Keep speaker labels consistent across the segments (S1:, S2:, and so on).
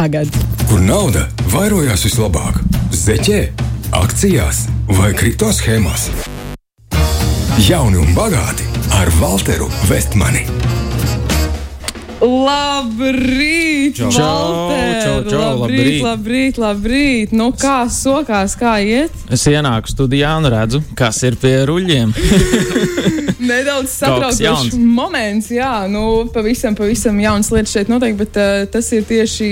S1: tagad.
S2: Kur nauda vairojās vislabāk? Zeķē, akcijās vai kripto schēmās? Jauni un bagāti ar Walteru Vestmani.
S1: Labrīt,
S3: Čau.
S1: Valter!
S3: Čau, čau,
S1: labrīt,
S3: labrīt.
S1: labrīt, labrīt. Nu, kā sokās, kā iet?
S3: Es ienāku studijā un redzu, kas ir pie ruļļiem.
S1: Nedaudz satraucošs moments, jā, nu, pavisam, pavisam jauns lietas šeit notiek, bet uh, tas ir tieši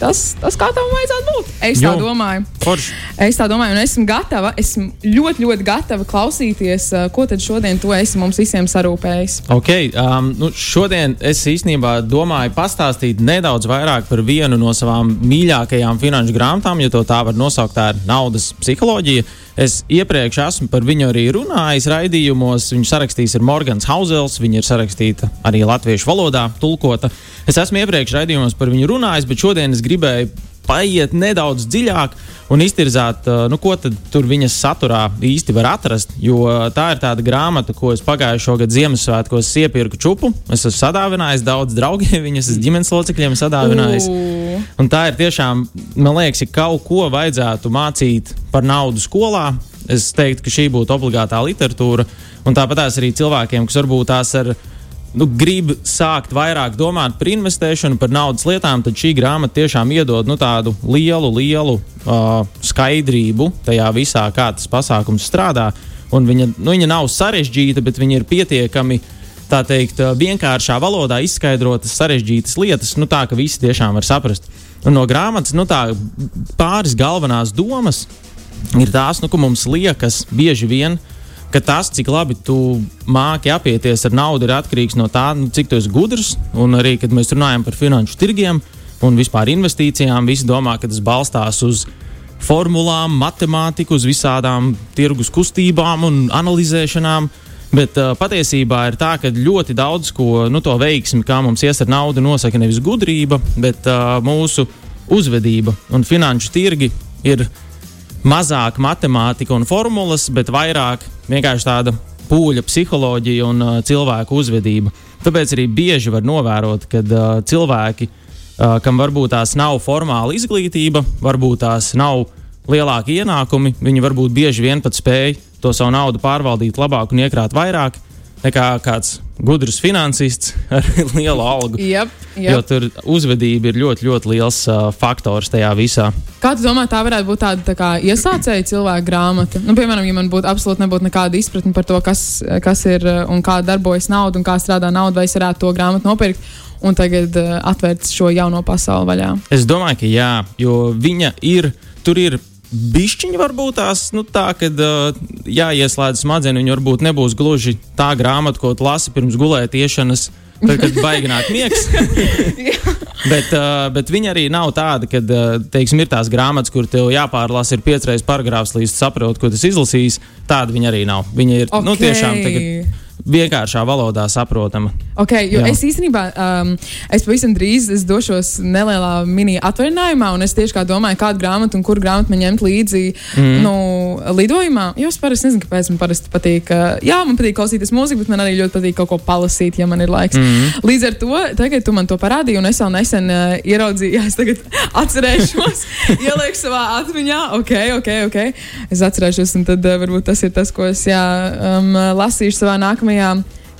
S1: tas, tas, kā tam vajadzētu būt. Es tā
S3: Jo.
S1: domāju.
S3: Forši.
S1: Es tā domāju, un esmu gatava, esmu ļoti, ļoti gatava klausīties, uh, ko tad šodien tu esi mums visiem sarūpējis.
S3: Ok, um, nu šodien es īstenībā domāju pastāstīt nedaudz vairāk par vienu no savām mīļākajām finanšu grāmatām, ja to tā var nosaukt, tā ir naudas psiholoģija. Es iepriekš esmu par viņu arī runājis raidījumos. Viņu sarakstījis ir Morgans Hausels, viņa ir sarakstīta arī latviešu valodā, tulkota. Es esmu iepriekš raidījumos par viņu runājis, bet šodien es gribēju paiet nedaudz dziļāk un iztirzāt, uh, nu, ko tur viņas saturā īsti var atrast. Jo uh, tā ir tāda grāmata, ko es pagājušā gada Ziemassvētkos iepirku čupu. Es esmu sadāvinājis daudz draugiem, viņas es ģimenes locekļiem sadāvinājis. Un tā ir tiešām, man liekas, ja kaut ko vajadzētu mācīt par naudu skolā. Es teiktu, ka šī būtu obligātā literatūra. Un tāpat arī cilvēkiem, kas varbūt tās ar nu, grib sākt vairāk domāt par investēšanu, par naudas lietām, tad šī grāmata tiešām iedod nu, tādu lielu, lielu uh, skaidrību tajā visā, kā tas pasākums strādā. Un viņa, nu, viņa nav sarežģīta, bet viņa ir pietiekami teikt, uh, vienkāršā valodā izskaidrotas sarežģītas lietas, nu, tā ka visi tiešām var saprast. Un no grāmatas nu, tā, pāris galvenās domas ir tās, nu, ka mums liekas bieži vien, ka tas, cik labi tu māki apieties ar naudu, ir atkarīgs no tā, nu, cik tu esi gudrs. Un arī, kad mēs runājam par finanšu tirgiem un vispār investīcijām, visi domā, ka tas balstās uz formulām, matemātiku, uz visādām tirgus kustībām un analizēšanām. Bet uh, patiesībā ir tā, ka ļoti daudz ko nu, to veiksmi, kā mums ies ar naudu, nosaka nevis gudrība, bet uh, mūsu uzvedība. Un finanšu tirgi ir mazāk matemātika un formulas, bet vairāk vienkārši tāda pūļa psiholoģija un uh, cilvēku uzvedība. Tāpēc arī bieži var novērot, ka uh, cilvēki, uh, kam varbūt tās nav formāla izglītība, varbūt tās nav lielāki ienākumi, viņi varbūt bieži vien pat spēj to savu naudu pārvaldīt labāk un iekrāt vairāk nekā kāds gudrs finansists ar lielu algu.
S1: Jep,
S3: Jo
S1: jep.
S3: tur uzvedība ir ļoti, ļoti liels uh, faktors tajā visā.
S1: Kā tu domā, tā varētu būt tāda tā kā iesācēja cilvēka grāmata? Nu, piemēram, ja man būtu absolūti nebūtu nekāda izpratne par to, kas, kas ir un kā darbojas nauda un kā strādā nauda, vai es varētu to grāmatu nopirkt un tagad uh, atvērt šo jauno pasauli vaļā.
S3: Es domāju, ka jā, jo viņa ir, tur ir bišķiņa varbūt tās, nu tā, kad uh, jāieslēdz smadzenes, viņa varbūt nebūs gluži tā grāmata, ko lasi pirms gulētiešanas. Tad, kad baigi nāk miegs. bet, uh, bet viņa arī nav tāda, ka, uh, teiksim, ir tās grāmatas, kur tev jāpārlasa ir piecreiz paragrāfs, līdz saproti, ko tas izlasīs. Tāda viņa arī nav. Viņa ir nu, tiešām tagad vienkāršā valodā saprotama.
S1: Okay, es īstenībā, um, es pavisam drīz es došos nelielā mini atvaļinājumā, un es tieši kā domāju, kādu grāmatu un kuru grāmatu man ņemt līdzi mm. nu, lidojumā. Jo es parasti nezinu, kāpēc man parasti patīk. Uh, jā, man patīk klausīties mūziku, bet man arī ļoti patīk kaut ko palasīt, ja man ir laiks. Mm. Līdz ar to, tagad tu man to parādīji, un es vēl nesen uh, ieraudzīju, jā, es tagad atcerēšos, ielieku savā atmiņā. Ok, ok, ok. Es atcerēšos, un tad uh, varbūt tas ir tas, ko es jā, um, lasīšu savā nākamajā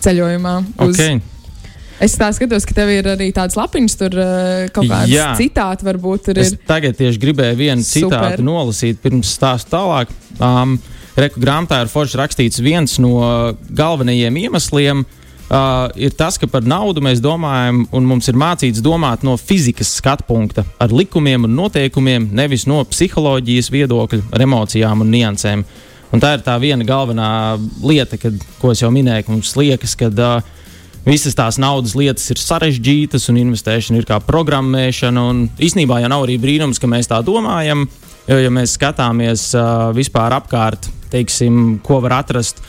S1: ceļojumā. Uz,
S3: Okay.
S1: Es tā skatos, ka tev ir arī tāds lapiņš, tur uh, kaut kāds
S3: Jā.
S1: citāts, varbūt tur
S3: Es
S1: ir.
S3: tagad tieši gribēju vienu
S1: Super.
S3: citātu nolasīt, pirms stāstu tālāk. Um, Reku grāmatā ir forši rakstīts viens no galvenajiem iemesliem. Uh, ir tas, ka par naudu mēs domājam, un mums ir mācīts domāt no fizikas skatu punkta, ar likumiem un noteikumiem, nevis no psiholoģijas viedokļa, ar emocijām un niansēm. Un tā ir tā viena galvenā lieta, kad, ko es jau minēju, ka mums liekas, ka uh, Visas tās naudas lietas ir sarežģītas, un investēšana ir kā programmēšana. un Īsnībā jau nav arī brīnums, ka mēs tā domājam. Jo, ja mēs skatāmies uh, vispār apkārt, teiksim, ko var atrast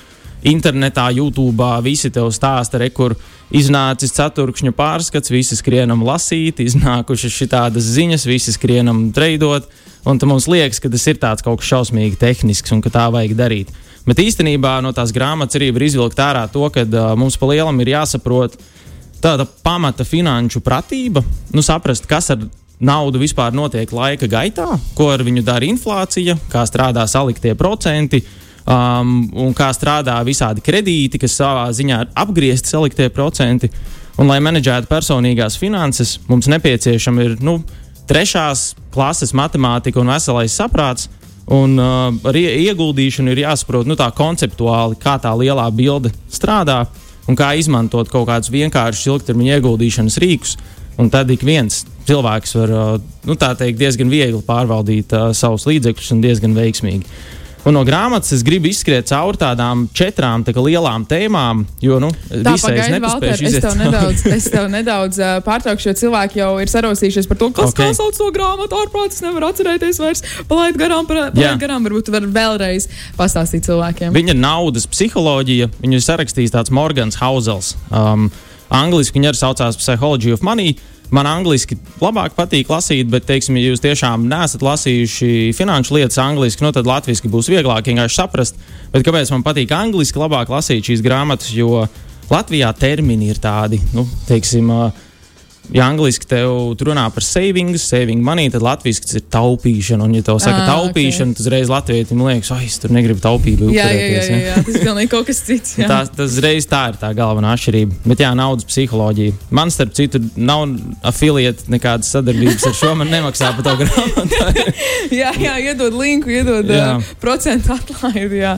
S3: internetā, YouTube, visi tev stāsta, re, kur iznācis ceturkšņu pārskats, visi skrienam lasīt, iznākušas šādas ziņas, visi skrienam treidot. Un tad mums liekas, ka tas ir tāds kaut kas šausmīgi tehnisks un ka tā vajag darīt. Bet īstenībā no tās grāmatas arī var izvilkt ārā to, ka uh, mums pa lielam ir jāsaprot tāda pamata finanšu pratība, nu, saprast, kas ar nauda vispār notiek laika gaitā, ko ar viņu dara inflācija, kā strādā saliktie procenti. Um, un kā strādā visādi kredīti, kas savā ziņā ir apgriezti saliktie procenti. Un, lai menedžētu personīgās finanses, mums nepieciešama ir nu, trešās klases matemātika un veselais saprāts. Un uh, ar ieguldīšanu ir jāsaprot nu, tā konceptuāli, kā tā lielā bilde strādā un kā izmantot kaut kādus vienkāršus ilgtermiņa ieguldīšanas rīkus. Un tad ik viens cilvēks var uh, nu, teikt, diezgan viegli pārvaldīt uh, savus līdzekļus un diezgan veiksmīgi. Un no grāmatas es gribu izskriet cauri tādām četrām tā lielām tēmām, jo nu,
S1: tā pagaidi, Valter, es tev nedaudz, es tev nedaudz uh, pārtraukšu, jo cilvēki jau ir sarosījušies par to, kas okay. sauc to grāmatu ārprātis, nevar atcerēties vairs, palaid garām, palaid garām, varbūt var vēlreiz pastāstīt cilvēkiem.
S3: Viņa naudas psiholoģija, viņu ir sarakstījis tāds Morgans Hausels. Um, angliski viņa arī saucās Psychology of Money. Man angliski labāk patīk lasīt, bet, teiksim, ja jūs tiešām neesat lasījuši finanšu lietas angliski, nu, tad latviešu būs vieglāk vienkārši saprast. Bet kāpēc man patīk angliski labāk lasīt šīs grāmatas? Jo Latvijā termini ir tādi, nu, teiksim, uh, ja angliski tev runā par savings, saving money, tad latviešu tas ir taupīšana. Un, ja tev saka ah, taupīšana, okay. tad uzreiz latvietim liekas, ah, es tur negribu taupību.
S1: Jā, jā, jā, jā, jā, tas ir pilnīgi kaut kas cits.
S3: tā, tas reiz tā ir tā galvenā atšķirība. Bet jā, naudas psiholoģija. Man, starp citu, nav afiliēta nekādas sadarbības ar šo. Man nemaksā par to grāmatu.
S1: jā, jā, iedod linku, iedod jā. uh, procentu atlaidi. Jā,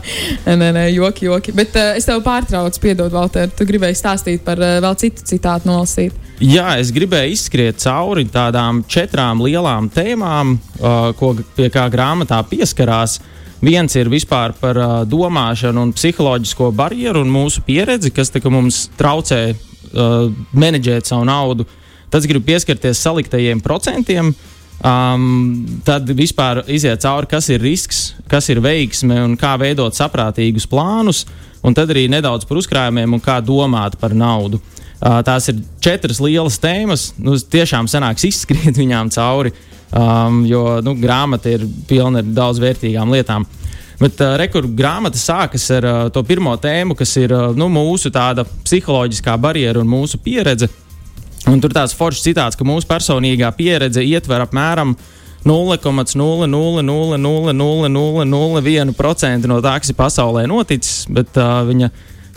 S1: nē, nē, joki, joki. Bet uh, es tev pārtraucu, piedod, Valter, tu gribēji stāstīt par uh, vēl citu citātu nolasīt.
S3: Jā, es gribēju izskriet cauri tādām četrām lielām tēmām, uh, ko, pie kā grāmatā pieskarās. Viens ir vispār par uh, domāšanu un psiholoģisko barjeru un mūsu pieredzi, kas mums traucē uh, menedžēt savu naudu. Tad es gribu pieskarties saliktajiem procentiem. Um, tad vispār iziet cauri, kas ir risks, kas ir veiksme un kā veidot saprātīgus plānus, un tad arī nedaudz par uzkrājumiem un kā domāt par naudu. Uh, Uh, tās ir četras lielas tēmas. Nu, tiešām sanāks izskriet viņām cauri, um, jo nu, grāmata ir pilna ar daudz vērtīgām lietām. Bet uh, rekurbi grāmata sākas ar uh, to pirmo tēmu, kas ir uh, nu, mūsu psiholoģiskā barjera un mūsu pieredze. Un tur tāds foršs citāts, ka mūsu personīgā pieredze ietver apmēram 0,0000001% no tā, kas ir pasaulē noticis, bet uh, viņa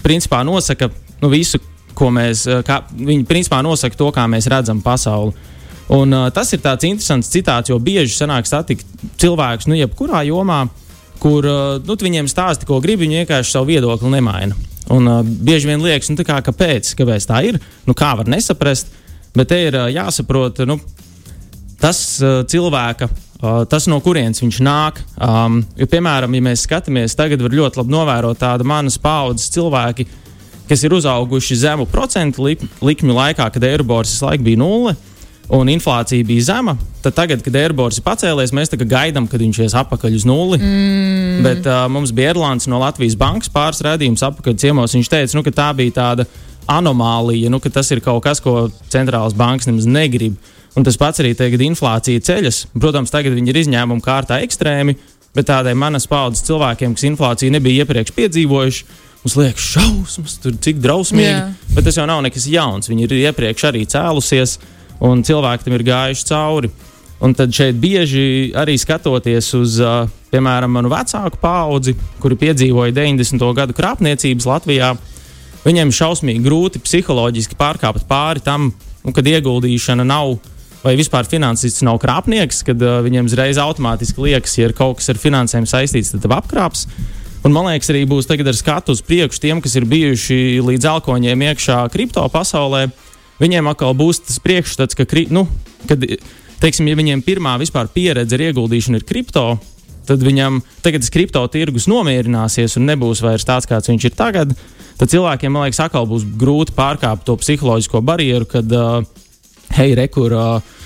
S3: principā nosaka nu, visu, ko mēs, eh, kā, viņi principā nosaka to, kā mēs redzam pasauli. Un, uh, tas ir tāds interesants citāts, jo bieži sanāk satikt cilvēkus, nu, jebkurā jomā, kur uh, nu, viņiem stāsta, ko grib, viņi vienkārši savu viedokli nemaina. Un uh, bieži vien liekas, nu, kā, kāpēc, kāpēc tā ir, nu, kā var nesaprast, bet te ir uh, jāsaprot, nu, tas uh, cilvēka. Uh, tas, no kurienes viņš nāk. Um, jo, piemēram, ja mēs skatāmies, tagad var ļoti labi novērot tādu manas paudzes cilvēku, kas ir uzauguši zemu procentu lik, likmju laikā, kad Eirobors visu laiku bija nulle un inflācija bija zema, tad tagad, kad Eirobors ir pacēlies, mēs gaidām, kad viņš ies atpakaļ uz nulli. Mm. Bet uh, mums bija Erlands no Latvijas bankas pāris redzējums apakaļ ciemos. Viņš teica, nu, ka tā bija tāda anomālija, nu, ka tas ir kaut kas, ko centrālās bankas nemaz negrib. Un tas pats arī tagad inflācija ceļas. Protams, tagad viņi ir izņēmumi kārtā ekstrēmi, bet tādai manas paudzes cilvēkiem, kas inflāciju nebija iepriekš piedzīvojuši, Mums liekas, šausmas, tur cik drausmīgi. Yeah. Bet tas jau nav nekas jauns. Viņi ir iepriekš arī cēlusies, un cilvēki tam ir gājuši cauri. Un tad šeit bieži arī skatoties uz, uh, piemēram, manu vecāku paudzi, kuri piedzīvoja 90. gadu krāpniecības Latvijā, viņiem šausmīgi grūti psiholoģiski pārkāpt pāri tam, nu, kad ieguldīšana nav. Vai vispār finansists nav krāpnieks, kad uh, viņiem uzreiz automātiski liekas, ja ir kaut kas ar finansēm saistīts, tad apkrāps. Un man liekas, arī būs tagad ar skatu uz priekšu tiem, kas ir bijuši līdz alkoņiem iekšā kripto pasaulē. Viņiem atkal būs tas priekšstats, ka, nu, kad, teiksim, ja viņiem pirmā vispār pieredze ar ieguldīšanu ir kripto, tad viņam tagad tas kripto tirgus nomierināsies un nebūs vairs tāds, kāds viņš ir tagad. Tad cilvēkiem, man liekas, atkal būs grūti pārkāpt to psiholoģisko barjeru, kad, uh, hei, rekur, uh,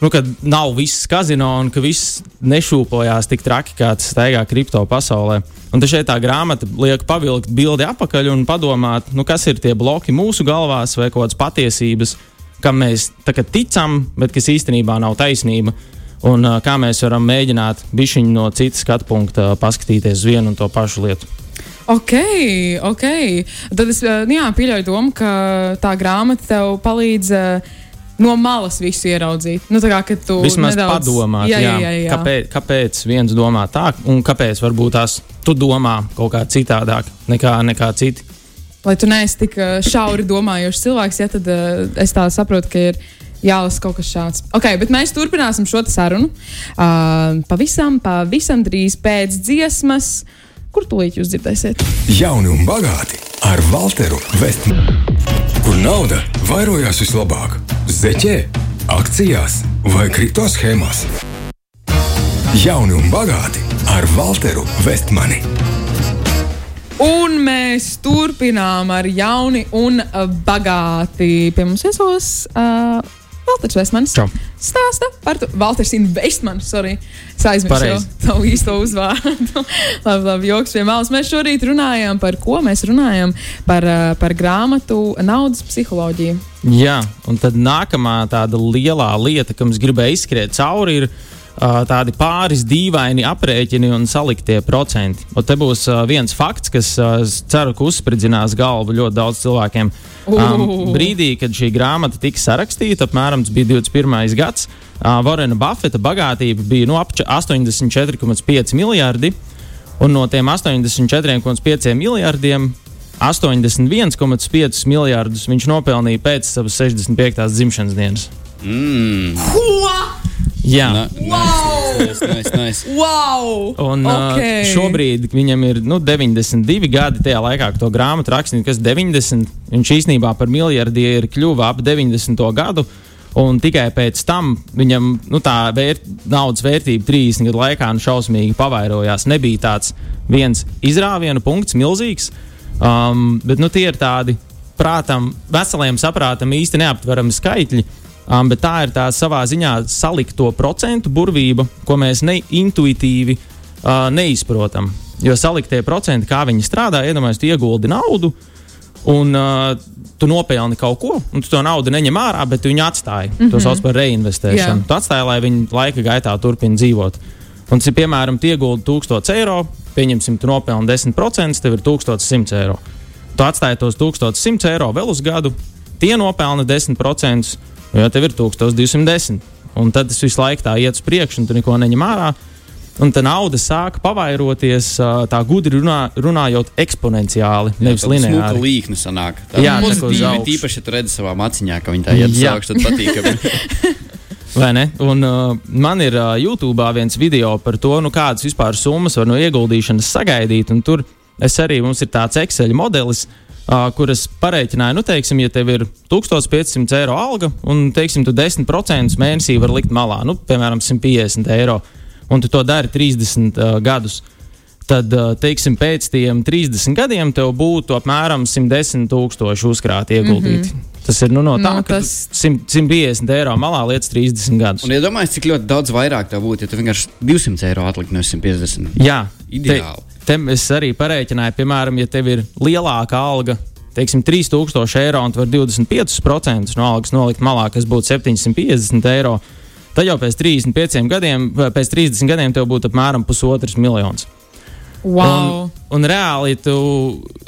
S3: nu, ka nav viss kazino un ka viss nešūpojās tik traki, kā tas staigā kripto pasaulē. Un šeit tā grāmata liek pavilkt bildi atpakaļ un padomāt, nu, kas ir tie bloki mūsu galvās vai kādas patiesības, kam mēs ticam, bet kas īstenībā nav taisnība. Un uh, kā mēs varam mēģināt bišķiņu no citas skatu punkta paskatīties uz vienu un to pašu lietu.
S1: Ok, ok. Tad es nu jā, pieļauju domu, ka tā grāmata tev palīdz uh, no malas visu ieraudzīt. Nu, tā kā tu
S3: Vismaz
S1: nedaudz...
S3: padomāt,
S1: jā, jā,
S3: jā,
S1: jā.
S3: Kāpēc, kāpēc viens domā tā, un kāpēc varbūt tās tu domā kaut kā citādāk nekā, nekā citi.
S1: Lai tu neesi tik šauri domājošs cilvēks, ja tad uh, es tā saprotu, ka ir jālasa kaut kas šāds. Ok, bet mēs turpināsim šo sarunu. Uh, pavisam, pavisam drīz pēc dziesmas, kur tūlīt jūs dzirdēsiet.
S2: Jauni un bagāti ar Walteru Vestmanu. Kur nauda vairojās vislabāk? Zeķē, akcijās vai kripto schēmās? Jauni un bagāti ar Walteru Vestmani.
S1: Un mēs turpinām ar jauni un bagāti. Pie mums viesos uh, Valters Vestmans.
S3: Čau.
S1: Stāsta par to. Valters Investmans, sorry. Es aizmirsu tavu īsto uzvārdu. labi, labi, joks pie malas. Mēs šorīt runājam par ko? Mēs runājam par, uh, par grāmatu naudas psiholoģiju.
S3: Jā, un tad nākamā tāda lielā lieta, kam es gribēju izskriet cauri, ir tādi pāris dīvaini aprēķini un saliktie procenti. Un te būs viens fakts, kas ceru, ka uzspridzinās galvu ļoti daudz cilvēkiem. Um, brīdī, kad šī grāmata tika sarakstīta, apmēram tas bija 21. gads, uh, Vorena Buffeta bagātība bija nu, ap 84,5 miljardi. Un no tiem 84,5 miljardiem 81,5 miljardus viņš nopelnīja pēc savas 65. dzimšanas dienas.
S4: Mm.
S3: Jā,
S4: Na, nice, nice, nice.
S1: Wow!
S3: un
S1: Okay.
S3: uh, šobrīd viņam ir nu, 92 gadi tajā laikā, kad to grāmatu rakstīja, kas 90. Viņš īsnībā par miljardieru kļuva ap 90. gadu. Un tikai pēc tam viņam nu, tā vērt, naudas vērtība 30 gadu laikā nu, šausmīgi pavairojās. Nebija tāds viens izrāvienu punkts, milzīgs, um, bet nu, tie ir tādi prātam, veseliem saprātam īsti neaptverami skaitļi. Um, bet tā ir tā savā ziņā salikto procentu burvība, ko mēs neintuitīvi uh, neizprotam. Jo saliktie procenti, kā viņi strādā, iedomājieties, tu ieguldi naudu, un uh, tu nopelni kaut ko, un tu to naudu neņem ārā, bet viņu atstāji. Mm -hmm. To sauc par reinvestēšanu.
S1: Jā.
S3: Tu atstāji, lai viņi laika gaitā turpina dzīvot. Un, ja, piemēram, tu ieguldi 1000 eiro, pieņemsim, tu nopelni 10%, tev ir 1100 eiro. Tu atstāji tos 1100 eiro vēl uz gadu, tie nopelna 10%, jo tev ir 1210. Un tad tas visu laiku tā iet uz priekšu, un tu neko neņem ārā. Un tā nauda sāk pavairoties tā gudri runā, runājot eksponenciāli, nevis
S4: Tāda smuka
S3: lineāri.
S4: līkne sanāk. Tā
S3: Jā, tā augšu.
S4: tīpaši, ja tu redzi savā maciņā, ka viņi tā iet uz
S3: Jā.
S4: augšu, tad patīkami.
S3: Vai ne? Un, uh, man ir uh, YouTube viens video par to, nu, kādas vispār summas var no ieguldīšanas sagaidīt. un Tur es arī mums ir tāds Excel modelis, uh, kuras pareiķināju, nu, teiksim, ja tev ir 1500 eiro alga un, teiksim, tu 10% mēnesī var likt malā, nu, piemēram, 150 eiro, un tu to dari 30 uh, gadus. Tad, uh, teiksim, pēc tiem 30 gadiem tev būtu apmēram 110 tūkstoši uzkrāti ieguldīti. Mm -hmm. Tas ir nu, no tā,
S1: Nu,
S3: nu, ka
S1: tas-
S3: tas... 100, 150 eiro malā lietas 30 gadus.
S4: Un iedomājieties, cik ļoti daudz vairāk tā būtu, ja tu vienkārši 200 eiro atliktu no 150.
S3: Jā,
S4: Ideāli.
S3: Te, te es arī pareiķināju, piemēram, ja tev ir lielāka alga, teiksim, 3000 eiro un tu vari 25% no algas nolikt malā, kas būtu 750 eiro. Tad jau pēc 35 gadiem, pēc 30 gadiem tev būtu apmēram pusotrs miljons.
S1: Wow!
S3: Un, un reāli, tu,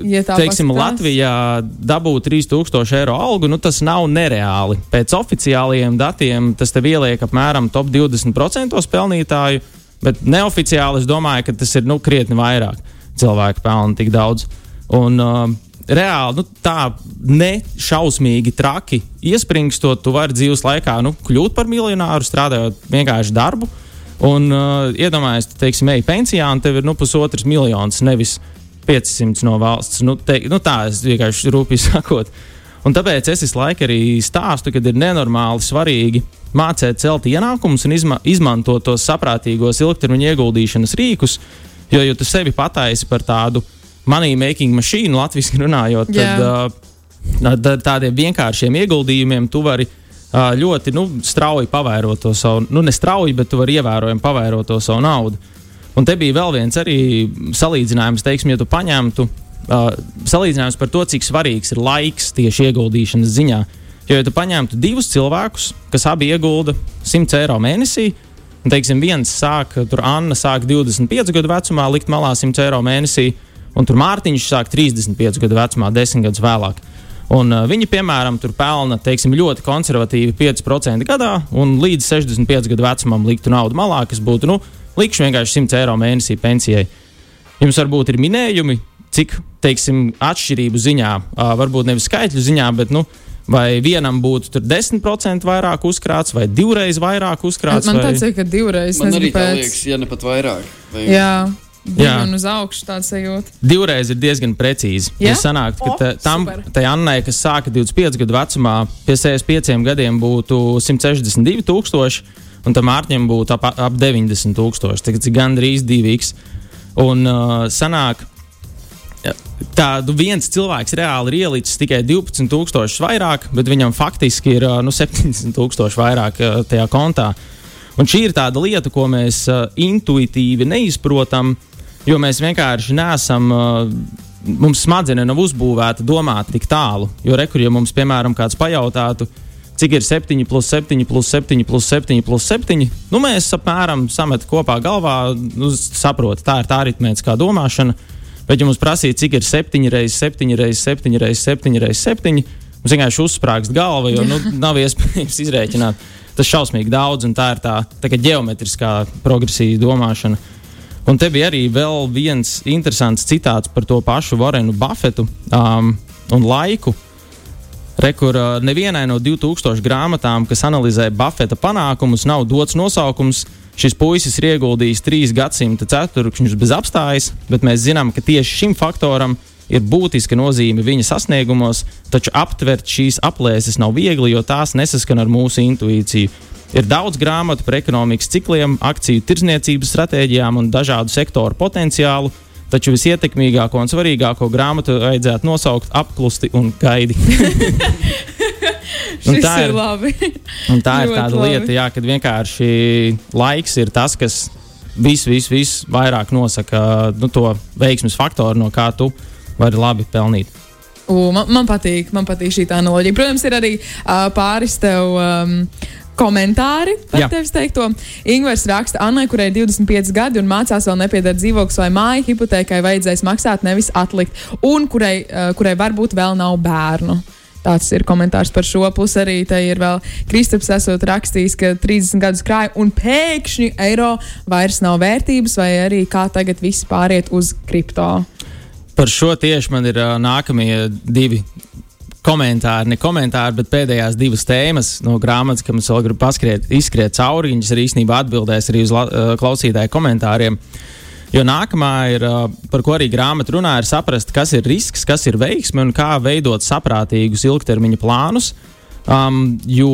S1: Ja
S3: teiksim,
S1: paskatās.
S3: Latvijā dabūt 3000 eiro algu, nu, tas nav nereāli. Pēc oficiālajiem datiem tas tev ieliek apmēram top 20% pelnītāju, bet neoficiāli es domāju, ka tas ir nu, krietni vairāk cilvēku pelna tik daudz. Un, uh, Reāli nu, tā nešausmīgi traki iespringstot, tu vari dzīves laikā nu, kļūt par miljonāru, strādājot vienkārši darbu. Un uh, iedomājieties, tu teiksim, ej pensijā, un tev ir nu, pusotrs miljons, nevis 500 no valsts. Nu, te, nu, tā es vienkārši rūpīgi sakot. Un tāpēc es visu laiku arī stāstu, ka ir nenormāli svarīgi mācīt celt ienākumus un izma izmantot tos saprātīgos ilgtermiņa ieguldīšanas rīkus. Jo, ja tu sevi pataisi par tādu money making mašīnu, latviešu runājot, tad uh, tad tādiem vienkāršiem ieguldījumiem tu vari uh, ļoti nu, strauji pavairot to savu, nu ne strauji, bet tu vari ievērojami pavairot to savu naudu. Un te bija vēl viens arī salīdzinājums, teiksim, ja tu paņemtu uh, salīdzinājums par to, cik svarīgs ir laiks tieši ieguldīšanas ziņā. Jo, ja tu paņemtu divus cilvēkus, kas abi iegulda 100 eiro mēnesī, un, teiksim, viens sāk, tur Anna sāk 25 gadu vecumā likt malā 100 eiro mēnesī, un tur Mārtiņš sāk 35 gadu vecumā, 10 gadus vēlāk. Un, uh, viņi, piemēram, tur pelna teiksim, ļoti konservatīvi 5% gadā, un līdz 65 gadu vecumam liktu naudu malā, kas būtu nu, likšu vienkārši 100 eiro mēnesī pensijai. Jums varbūt ir minējumi, cik teiksim, atšķirību ziņā, varbūt nevis skaitļu ziņā, bet nu, vai vienam būtu 10% vairāk uzkrāts, vai divreiz vairāk uzkrāts.
S1: Man
S3: vai...
S1: tāds ir, ka divreiz
S4: Man arī tā
S1: pēc.
S4: liekas, ja ne pat vairāk. Vai...
S1: Jā.
S3: Jā.
S1: un uz augšu tāds sajūta.
S3: Divreiz ir diezgan precīzi.
S1: Jā?
S3: Ja sanākt, ka ta- tam tai Annai, kas sāka 25 gadu vecumā, pie 65 gadiem būtu 162 tūkstoši, un tam Mārķim būtu ap, ap 90 tūkstoši. Tas ir gandrīz 2x. Un uh, sanāk, ja, tādu viens cilvēks reāli ir ielicis tikai 12,000 vairāk, bet viņam faktiski ir nu, 70,000 vairāk tajā kontā. Un šī ir tāda lieta, ko mēs intuitīvi neizprotam, jo mēs vienkārši neesam. Uh, Mums smadzenes nav uzbūvēta domāt tik tālu. Jo, rekur, ja mums, piemēram, kāds pajautātu, cik ir 7, plus 7, plus 7, plus 7, plus 7, nu, mēs apmēram sametam kopā galvā, nu, saprotam, tā ir tā aritmētiskā domāšana. Bet, ja mums prasīja, cik ir 7 reizes 7 reizes 7 reizes 7 reizes 7, mums vienkārši uzsprāgst galva, jo nu, nav iespējams izrēķināt. Tas šausmīgi daudz, un tā ir tā, tā kā ģeometriskā progresija domāšana. Un te bija arī vēl viens interesants citāts par to pašu Varenu Buffetu um, un laiku. Rekur uh, nevienai no 2000 grāmatām, kas analizē Buffeta panākumus, nav dots nosaukums. Šis puisis ir ieguldījis trīs gadsimta ceturkšņus bez apstājas, bet mēs zinām, ka tieši šim faktoram ir būtiska nozīme viņa sasniegumos, taču aptvert šīs aplēses nav viegli, jo tās nesaskan ar mūsu intuīciju. Ir daudz grāmatu par ekonomikas cikliem, akciju tirdzniecības stratēģijām un dažādu sektoru potenciālu, taču visietekmīgāko un svarīgāko grāmatu vajadzētu nosaukt apklusti un gaidi. Un tā
S1: ir
S3: ir-
S1: labi.
S3: Un tā ir tāda
S1: labi.
S3: lieta, jā, kad vienkārši laiks ir tas, kas viss, viss, viss vairāk nosaka nu, to veiksmes faktoru, no kā tu vari labi pelnīt.
S1: U, man, man patīk, man patīk šī analoģija. Protams, ir arī uh, pāris tev. Um, Komentāri par tevis teikto. Ingūns raksta, Annai, kurai ir 25 gadi un mācās vēl nepiedara dzīvoklis vai māja, hipotēkai vajadzēs maksāt, nevis atlikt, un kurai, uh, kurai varbūt vēl nav bērnu. Tāds ir komentārs par šo. Plus arī te ir vēl Kristaps, esot rakstījis, ka 30 gadus krāja un pēkšņi eiro vairs nav vērtības, vai arī kā tagad viss pāriet uz kripto.
S3: Par šo tieši man ir uh, nākamie divi komentāri, ne komentāri, bet pēdējās divas tēmas no grāmatas, kam es vēl gribu paskriet, izskriet cauri. Viņas arī īstenībā atbildēs arī uz la, uh, klausītāju komentāriem. Jo nākamā ir, uh, par ko arī grāmata runā, ir saprast, kas ir risks, kas ir veiksme un kā veidot saprātīgus ilgtermiņa plānus. Um, jo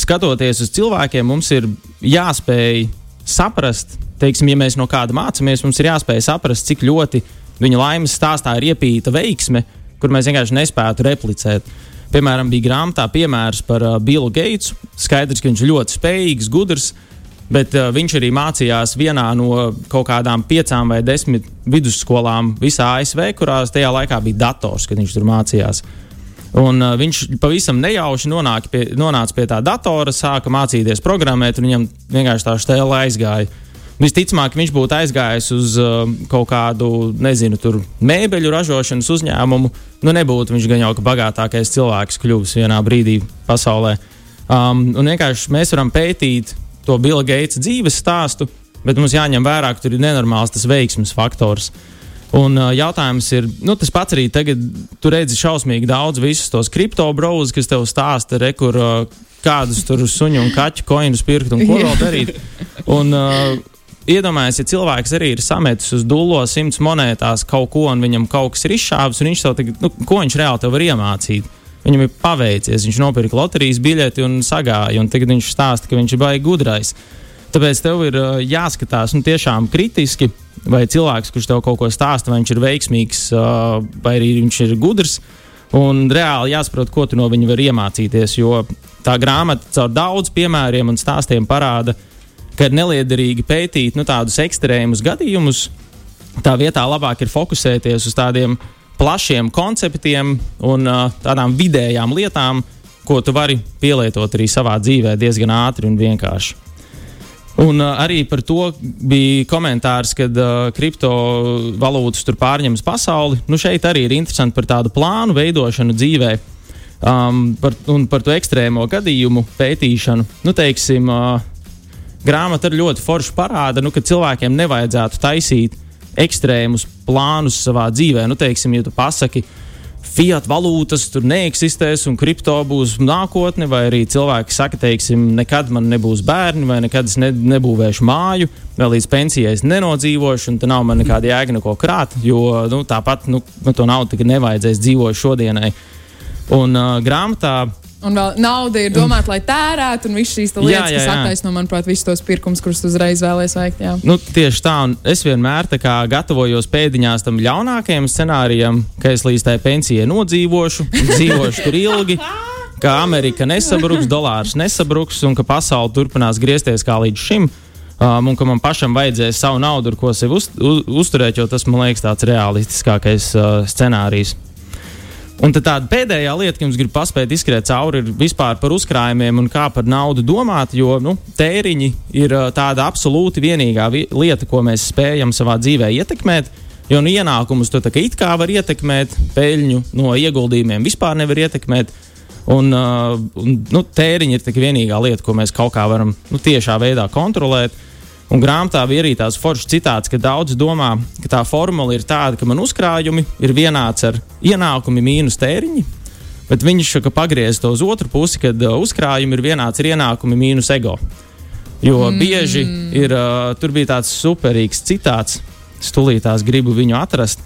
S3: skatoties uz cilvēkiem, mums ir jāspēj saprast, teiksim, ja mēs no kāda mācāmies, mums ir jāspēj saprast, cik ļoti viņa laimes stāstā ir iepīta veiksme, kur mēs vienkārši nespētu replicēt. Piemēram, bija grāmatā piemērs par uh, Billu Geitsu. Skaidrs, ka viņš ir ļoti spējīgs, gudrs, bet uh, viņš arī mācījās vienā no kaut kādām piecām vai desmit vidusskolām visā ASV, kurās tajā laikā bija dators, kad viņš tur mācījās. Un, uh, viņš pavisam nejauši pie, nonāca pie tā datora, sāka mācīties programmēt, un viņam vienkārši tā stēla aizgāja. Visticamāk, viņš būtu aizgājis uz uh, kaut kādu, nezinu, tur mēbeļu ražošanas uzņēmumu. Nu, nebūtu viņš gan jau ka bagātākais cilvēks kļuvis vienā brīdī pasaulē. Um, un vienkārši mēs varam pētīt to Bila Geitsa dzīves stāstu, bet mums jāņem vērā, ka tur ir nenormāls tas veiksmes faktors. Un uh, jautājums ir, nu, tas pats arī tagad, tu redzi šausmīgi daudz visus tos kriptobrauzus, kas tev stāsta, re, kur uh, kādus tur suņu un kaķu koinus pirkt un ko vēl darīt. Un, uh, Iedomājieties, ja cilvēks arī ir sametis uz dūlo simts monētās kaut ko, un viņam kaut kas ir izšāvis, un viņš tev tagad, nu, ko viņš reāli tev var iemācīt. Viņam ir paveicies, viņš nopirka loterijas biļeti un sagāja, un tagad viņš stāsta, ka viņš ir baigi gudrais. Tāpēc tev ir uh, jāskatās nu, tiešām kritiski, vai cilvēks, kurš tev kaut ko stāsta, vai viņš ir veiksmīgs, uh, vai arī viņš ir gudrs. Un reāli jāsaprot, ko tu no viņa vari iemācīties. Jo tā grāmata caur daudz piemēriem un stāstiem parāda, ka ir neliederīgi pētīt nu, tādus ekstrēmus gadījumus. Tā vietā labāk ir fokusēties uz tādiem plašiem konceptiem un uh, tādām vidējām lietām, ko tu vari pielietot arī savā dzīvē diezgan ātri un vienkārši. Un uh, arī par to bija komentārs, kad uh, kriptovalūtas tur pārņems pasauli. Nu, šeit arī ir interesanti par tādu plānu veidošanu dzīvē. Um, par, un par to ekstrēmo gadījumu pētīšanu. Nu, teiksim, uh, grāmata arī ļoti forši parāda, nu, ka cilvēkiem nevajadzētu taisīt ekstrēmus plānus savā dzīvē. Nu, teiksim, ja tu pasaki, Fiat valūtas tur neeksistēs un kripto būs nākotne, vai arī cilvēki saka, teiksim, nekad man nebūs bērni, vai nekad es ne, nebūvēšu māju, vai līdz pensijai es nenodzīvošu, un tā nav man nekāda jēga neko krāt, jo nu, tāpat nu, to naudu nevajadzēs dzīvot šodienai. Un uh, grāmatā
S1: Un vēl nauda ir domāta, lai tērētu, un visas šīs lietas, jā, jā, jā. kas attaisno, manuprāt, visus tos pirkumus, kurus uzreiz vēlēs veikt. Jā.
S3: Nu, tieši tā, un es vienmēr gatavojos pēdiņās tam ļaunākajam scenārijam, ka es līdz tai pensijai nodzīvošu, dzīvošu tur ilgi. Ka Amerika nesabruks, dolārs nesabruks, un ka pasaule turpinās griezties kā līdz šim. Um, un ka man pašam vajadzēs savu naudu, ar ko sevi uz, uz, uzturēt, jo tas man liekas tāds realistiskākais uh, scenārijs. Un tāda pēdējā lieta, ko jums gribu paspēt izskriet cauri, ir vispār par uzkrājumiem un kā par naudu domāt. Jo nu, tēriņi ir tāda absolūti vienīgā vi lieta, ko mēs spējam savā dzīvē ietekmēt. Jo nu, ienākumus tu it kā var ietekmēt, peļņu no ieguldījumiem vispār nevar ietekmēt. Un, uh, un nu, tēriņi ir tikai vienīgā lieta, ko mēs kaut kā varam nu, tiešā veidā kontrolēt. Un grāmatā bija arī tās foršas citāts, ka daudz domā, ka tā formula ir tāda, ka man uzkrājumi ir vienāds ar ienākumi mīnus tēriņi. Bet viņš pagriez to uz otru pusi, kad uh, uzkrājumi ir vienāds ar ienākumi mīnus ego. Jo mm. bieži ir, uh, tur bija tāds superīgs citāts, stulītās gribu viņu atrast.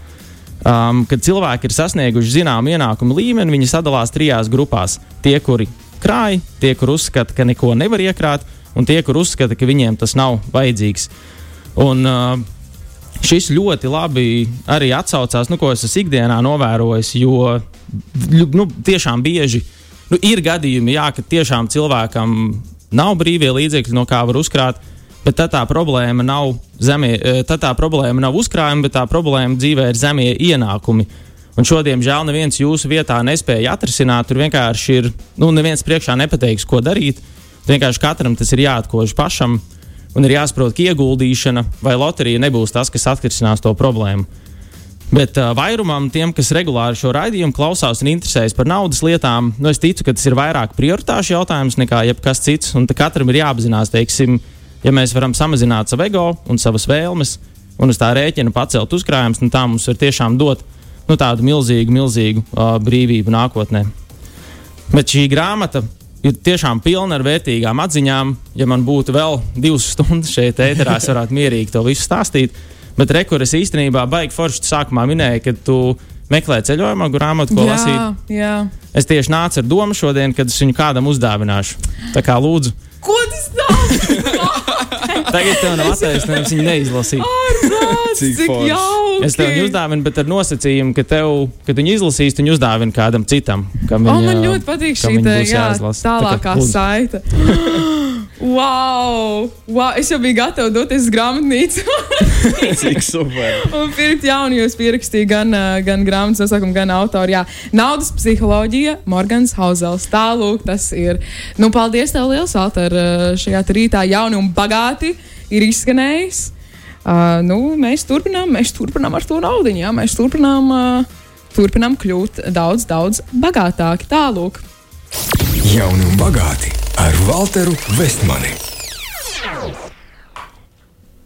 S3: Um, kad cilvēki ir sasnieguši zināmu ienākumu līmeni, viņi sadalās trijās grupās. Tie, kuri krāj, tie, kur uzskata, ka neko nevar iekrāt, un tie, kur uzskata, ka viņiem tas nav vajadzīgs. Un, šis ļoti labi arī atsaucās, nu, ko es esmu ikdienā novērojis, jo nu, tiešām bieži nu, ir gadījumi, jā, ka tiešām cilvēkam nav brīvie līdzekļi, no kā var uzkrāt. Bet tā, tā problēma nav zemie, tā, tā problēma nav uzkrājumi, bet tā problēma dzīvē ir zemie ienākumi. Un šodien, žēl, neviens jūsu vietā nespēja atrisināt. Tur vienkārši ir, nu, neviens priekšā nepateiks, ko darīt. Uh, Vienkārši katram tas ir jāatkož pašam, un ir jāsaprot, ka ieguldīšana vai loterija nebūs tas, kas atrisinās to problēmu. Bet uh, vairumam, tiem, kas regulāri šo raidījumu klausās un interesējas par naudas lietām, nu, es ticu, ka tas ir vairāk prioritāšu jautājums nekā jebkas cits. Katram ir jāapzinās, teiksim, ja mēs varam samazināt savu ego un savas vēlmes, un uz tā rēķina pacelt uzkrājumus, nu, tā mums var tiešām dot nu, tādu milzīgu, milzīgu uh, brīvību nākotnē. Bet šī grāmata ir tiešām pilna ar vērtīgām atziņām. Ja man būtu vēl divas stundas šeit, ēterā, es varētu mierīgi to visu stāstīt. Bet rekurors īstenībā baigi forši sākumā minēja, ka tu meklē ceļojuma grāmatu, ko jā, lasīt.
S1: Jā.
S3: Es tieši nācu ar domu šodien, kad es viņu kādam uzdāvināšu. Tā kā lūdzu.
S1: Ko tas dara?
S3: Tagad tev nav attaisnojums viņu neizlasīt.
S1: Ārprāts, cik cik jauki!
S3: Es tev viņu uzdāvinu, bet ar nosacījumu, ka tev, kad viņu izlasīs, tu viņu uzdāvini kādam citam.
S1: Kam viņa, oh, man ļoti patīk šī tā, jā, tālākā tā saita. Wow! wow! Es jau biju gatava doties uz grāmatnīcu.
S4: Cik super!
S1: un pirkt jaunu, jo es pierakstīju gan, gan grāmatas nosaukumu, gan autoru. Jā, naudas psiholoģija, Morgans Hauzels. Tālūk, tas ir. Nu, paldies tev liels, Alter, šajā rītā jauni un bagāti ir izskanējis. Uh, nu, mēs, turpinām, mēs turpinām ar to naudu, jā, mēs turpinām, uh, turpinām kļūt daudz, daudz bagātāki. Tālūk!
S2: Jauni un bagāti ar Walteru Vestmani.